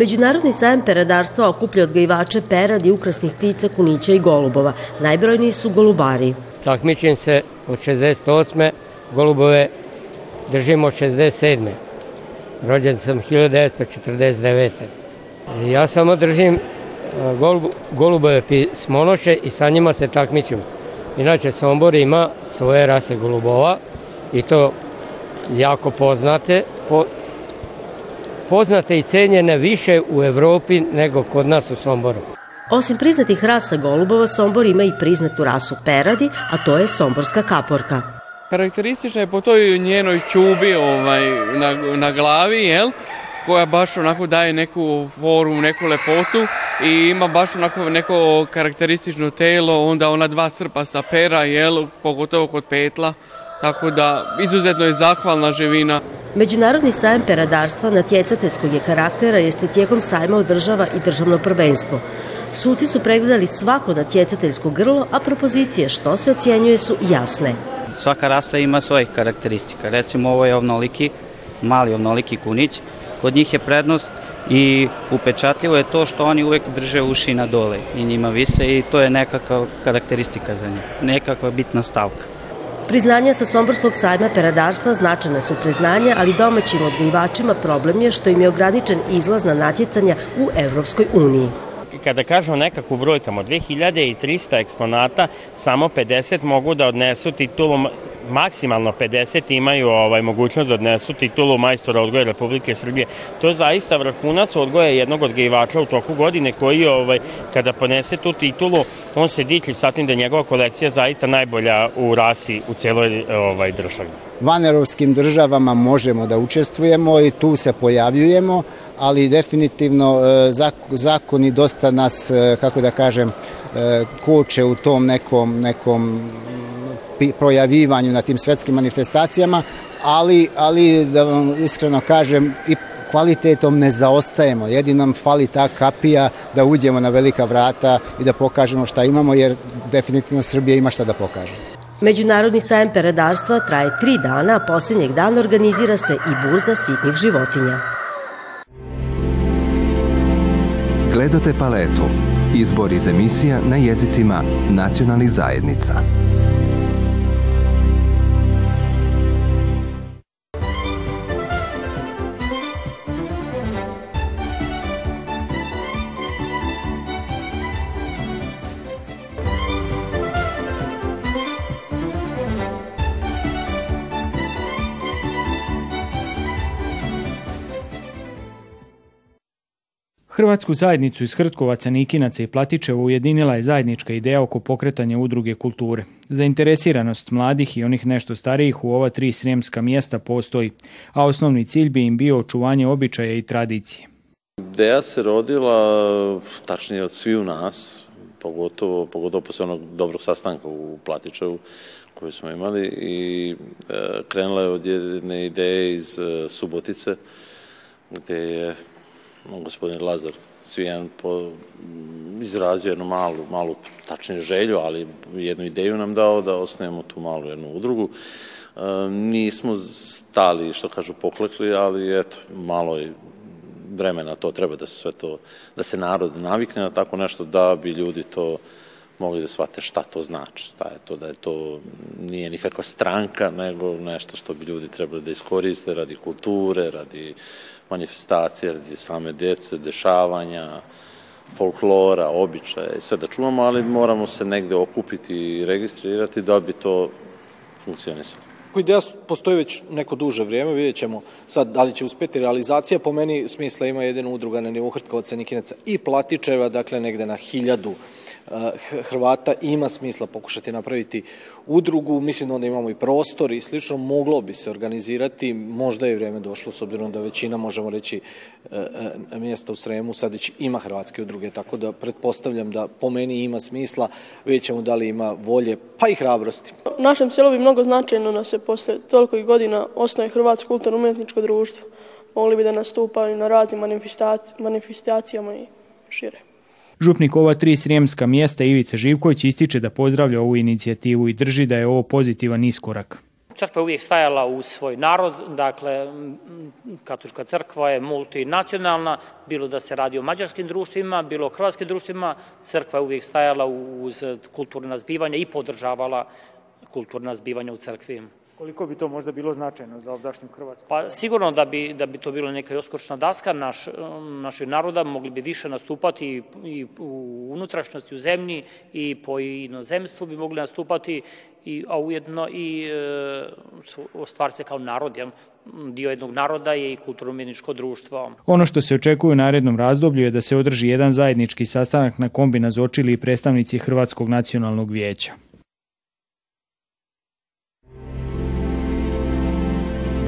Međunarodni sajam peradarstva okuplja odgajivače peradi ukrasnih ptica, kunića i golubova. Najbrojniji su golubari. Takmičim se od 68. golubove držimo od 67. Rođen sam 1949. Ja samo držim golubove smonoše i sa njima se takmičim. Inače, Sombor ima svoje rase golubova i to jako poznate po poznate i cenjene više u Evropi nego kod nas u Somboru. Osim priznatih rasa golubova, Sombor ima i priznatu rasu peradi, a to je somborska kaporka. Karakteristična je po toj njenoj ćubi ovaj, na, na glavi, jel? koja baš onako daje neku foru, neku lepotu i ima baš onako neko karakteristično telo, onda ona dva srpasta pera, jel, pogotovo kod petla, tako da izuzetno je zahvalna živina. Međunarodni sajam peradarstva natjecateljskog je karaktera jer se tijekom sajma održava i državno prvenstvo. Suci su pregledali svako natjecateljsko grlo, a propozicije što se ocjenjuje su jasne. Svaka rasa ima svoje karakteristika. Recimo ovo je ovnoliki, mali ovnoliki kunić. Kod njih je prednost i upečatljivo je to što oni uvek drže uši na dole i njima vise i to je nekakva karakteristika za njih, nekakva bitna stavka. Priznanja sa Somborskog sajma peradarstva značajna su priznanja, ali domaćim odgajivačima problem je što im je ograničen izlaz na natjecanja u Evropskoj uniji kada kažemo nekakvu brojkama, 2300 eksponata, samo 50 mogu da odnesu titulom maksimalno 50 imaju ovaj mogućnost da odnesu titulu majstora odgoja Republike Srbije. To je zaista vrhunac odgoja jednog odgajivača u toku godine koji ovaj kada ponese tu titulu, on se diči sa tim da njegova kolekcija zaista najbolja u rasi u celoj ovaj državi. Vanerovskim državama možemo da učestvujemo i tu se pojavljujemo, ali definitivno e, zakoni dosta nas, e, kako da kažem, e, koče u tom nekom, nekom projavivanju na tim svetskim manifestacijama, ali, ali da vam iskreno kažem, i kvalitetom ne zaostajemo. Jedino nam fali ta kapija da uđemo na velika vrata i da pokažemo šta imamo, jer definitivno Srbija ima šta da pokaže. Međunarodni sajam peradarstva traje tri dana, a posljednjeg dana organizira se i burza sitnih životinja. Gledate paletu. Izbor iz emisija na jezicima nacionalnih zajednica. Hrvatsku zajednicu iz Hrtkovaca, Nikinaca i Platičeva ujedinila je zajednička ideja oko pokretanja udruge kulture. Zainteresiranost mladih i onih nešto starijih u ova tri sremska mjesta postoji, a osnovni cilj bi im bio očuvanje običaja i tradicije. Ideja se rodila, tačnije od sviju nas, pogotovo, pogotovo posle onog dobrog sastanka u Platičevu koju smo imali i e, krenula je od jedne ideje iz e, Subotice, gde je gospodin Lazar Svijan po, izrazio jednu malu, malu tačnu želju, ali jednu ideju nam dao da osnujemo tu malu jednu udrugu. E, nismo stali, što kažu, poklekli, ali eto, malo je vremena to treba da se sve to, da se narod navikne na tako nešto da bi ljudi to mogli da shvate šta to znači, šta je to, da je to nije nikakva stranka, nego nešto što bi ljudi trebali da iskoriste radi kulture, radi manifestacije radi same dece, dešavanja, folklora, običaja i sve da čuvamo, ali moramo se negde okupiti i registrirati da bi to funkcionisalo. Ideja postoji već neko duže vrijeme, vidjet ćemo sad da li će uspeti realizacija. Po meni smisla ima jedina udruga na nivou Hrtkovaca, Nikinaca i Platičeva, dakle negde na hiljadu Eh, Hrvata ima smisla pokušati napraviti udrugu, mislim da onda imamo i prostor i slično, moglo bi se organizirati, možda je vreme došlo s obzirom da većina, možemo reći, eh, eh, mjesta u Sremu sad već ima hrvatske udruge, tako da pretpostavljam da po meni ima smisla, vidjet ćemo da li ima volje, pa i hrabrosti. Našem selu bi mnogo značajno da se posle toliko godina osnoje Hrvatsko kulturno umjetničko društvo. Mogli bi da nastupaju na raznim manifestacijama i šire. Župnik ova tri srijemska mjesta Ivice Živković ističe da pozdravlja ovu inicijativu i drži da je ovo pozitivan iskorak. Crkva je uvijek stajala u svoj narod, dakle, katolička crkva je multinacionalna, bilo da se radi o mađarskim društvima, bilo o hrvatskim društvima, crkva je uvijek stajala uz kulturna zbivanja i podržavala kulturna zbivanja u crkvi. Koliko bi to možda bilo značajno za ovdašnju Hrvatsku? Pa sigurno da bi, da bi to bilo neka oskočna daska naš, našeg naroda, mogli bi više nastupati i u unutrašnjosti u zemlji i po inozemstvu bi mogli nastupati, i, a ujedno i e, ostvar se kao narod, jel? dio jednog naroda je i kulturno-umjetničko društvo. Ono što se očekuje u narednom razdoblju je da se održi jedan zajednički sastanak na kombi nazočili i predstavnici Hrvatskog nacionalnog vijeća.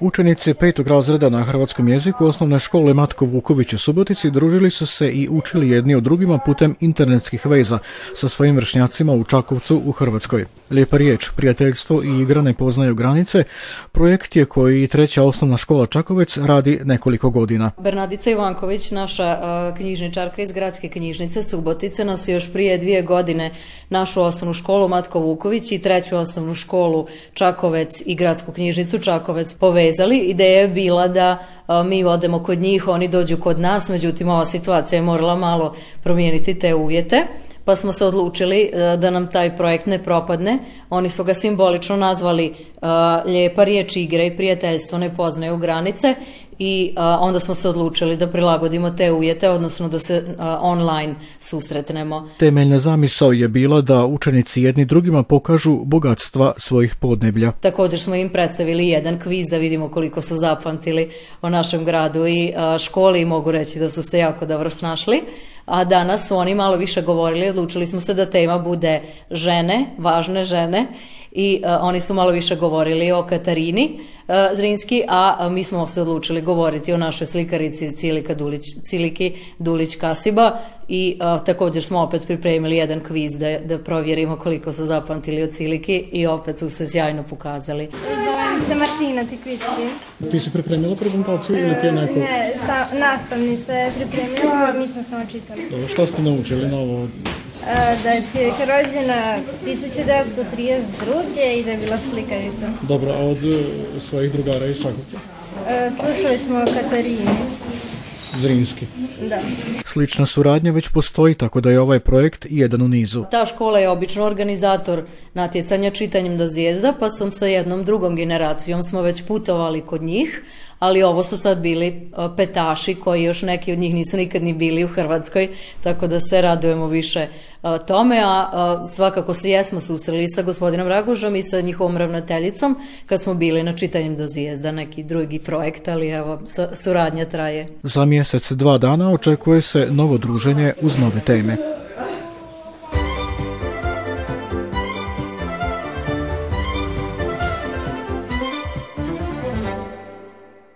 Učenici petog razreda na hrvatskom jeziku osnovne škole Matko Vuković u Subotici družili su se i učili jedni od drugima putem internetskih veza sa svojim vršnjacima u Čakovcu u Hrvatskoj. Lijepa riječ, prijateljstvo i igra ne poznaju granice. Projekt je koji treća osnovna škola Čakovec radi nekoliko godina. Bernadica Ivanković, naša e, knjižničarka iz gradske knjižnice Subotice, nas još prije dvije godine našu osnovnu školu Matko Vuković i treću osnovnu školu Čakovec i gradsku knjižnicu Čakovec povezali. Ideja je bila da e, mi odemo kod njih, oni dođu kod nas, međutim ova situacija je morala malo promijeniti te uvjete pa smo se odlučili e, da nam taj projekt ne propadne. Oni su ga simbolično nazvali e, Lijepa riječ igra i prijateljstvo ne poznaju granice i e, onda smo se odlučili da prilagodimo te ujete, odnosno da se online susretnemo. Temeljna zamisao je bila da učenici jedni drugima pokažu bogatstva svojih podneblja. Također smo im predstavili jedan kviz da vidimo koliko su zapamtili o našem gradu i školi i mogu reći da su se jako dobro snašli a danas su oni malo više govorili, odlučili smo se da tema bude žene, važne žene i uh, oni su malo više govorili o Katarini, Eh, Zrinski, a mi smo se odlučili govoriti o našoj slikarici Cilika Dulić, Ciliki Dulić Kasiba i a, eh, također smo opet pripremili jedan kviz da, da provjerimo koliko su zapamtili o Ciliki i opet su se sjajno pokazali. Zovem se Martina Tikvicki. Ti si pripremila prezentaciju ili ti je mm, neko? Ne, sa, nastavnica je pripremila, mi smo samo čitali. Dobro, šta ste naučili novo E, da je cijeka rođena 1932. i da je bila slikarica. Dobro, a od e, svojih drugara iz Čakovca? E, slušali smo o Katarini. Zrinski. Da. Slična suradnja već postoji, tako da je ovaj projekt jedan u nizu. Ta škola je obično organizator natjecanja čitanjem do zvijezda, pa sam sa jednom drugom generacijom smo već putovali kod njih, ali ovo su sad bili e, petaši koji još neki od njih nisu nikad ni bili u Hrvatskoj, tako da se radujemo više e, tome, a e, svakako se jesmo susreli sa gospodinom Ragužom i sa njihovom ravnateljicom kad smo bili na čitanjem do zvijezda, neki drugi projekt, ali evo, suradnja traje. Za mjesec, dva dana očekuje se novo druženje uz nove teme.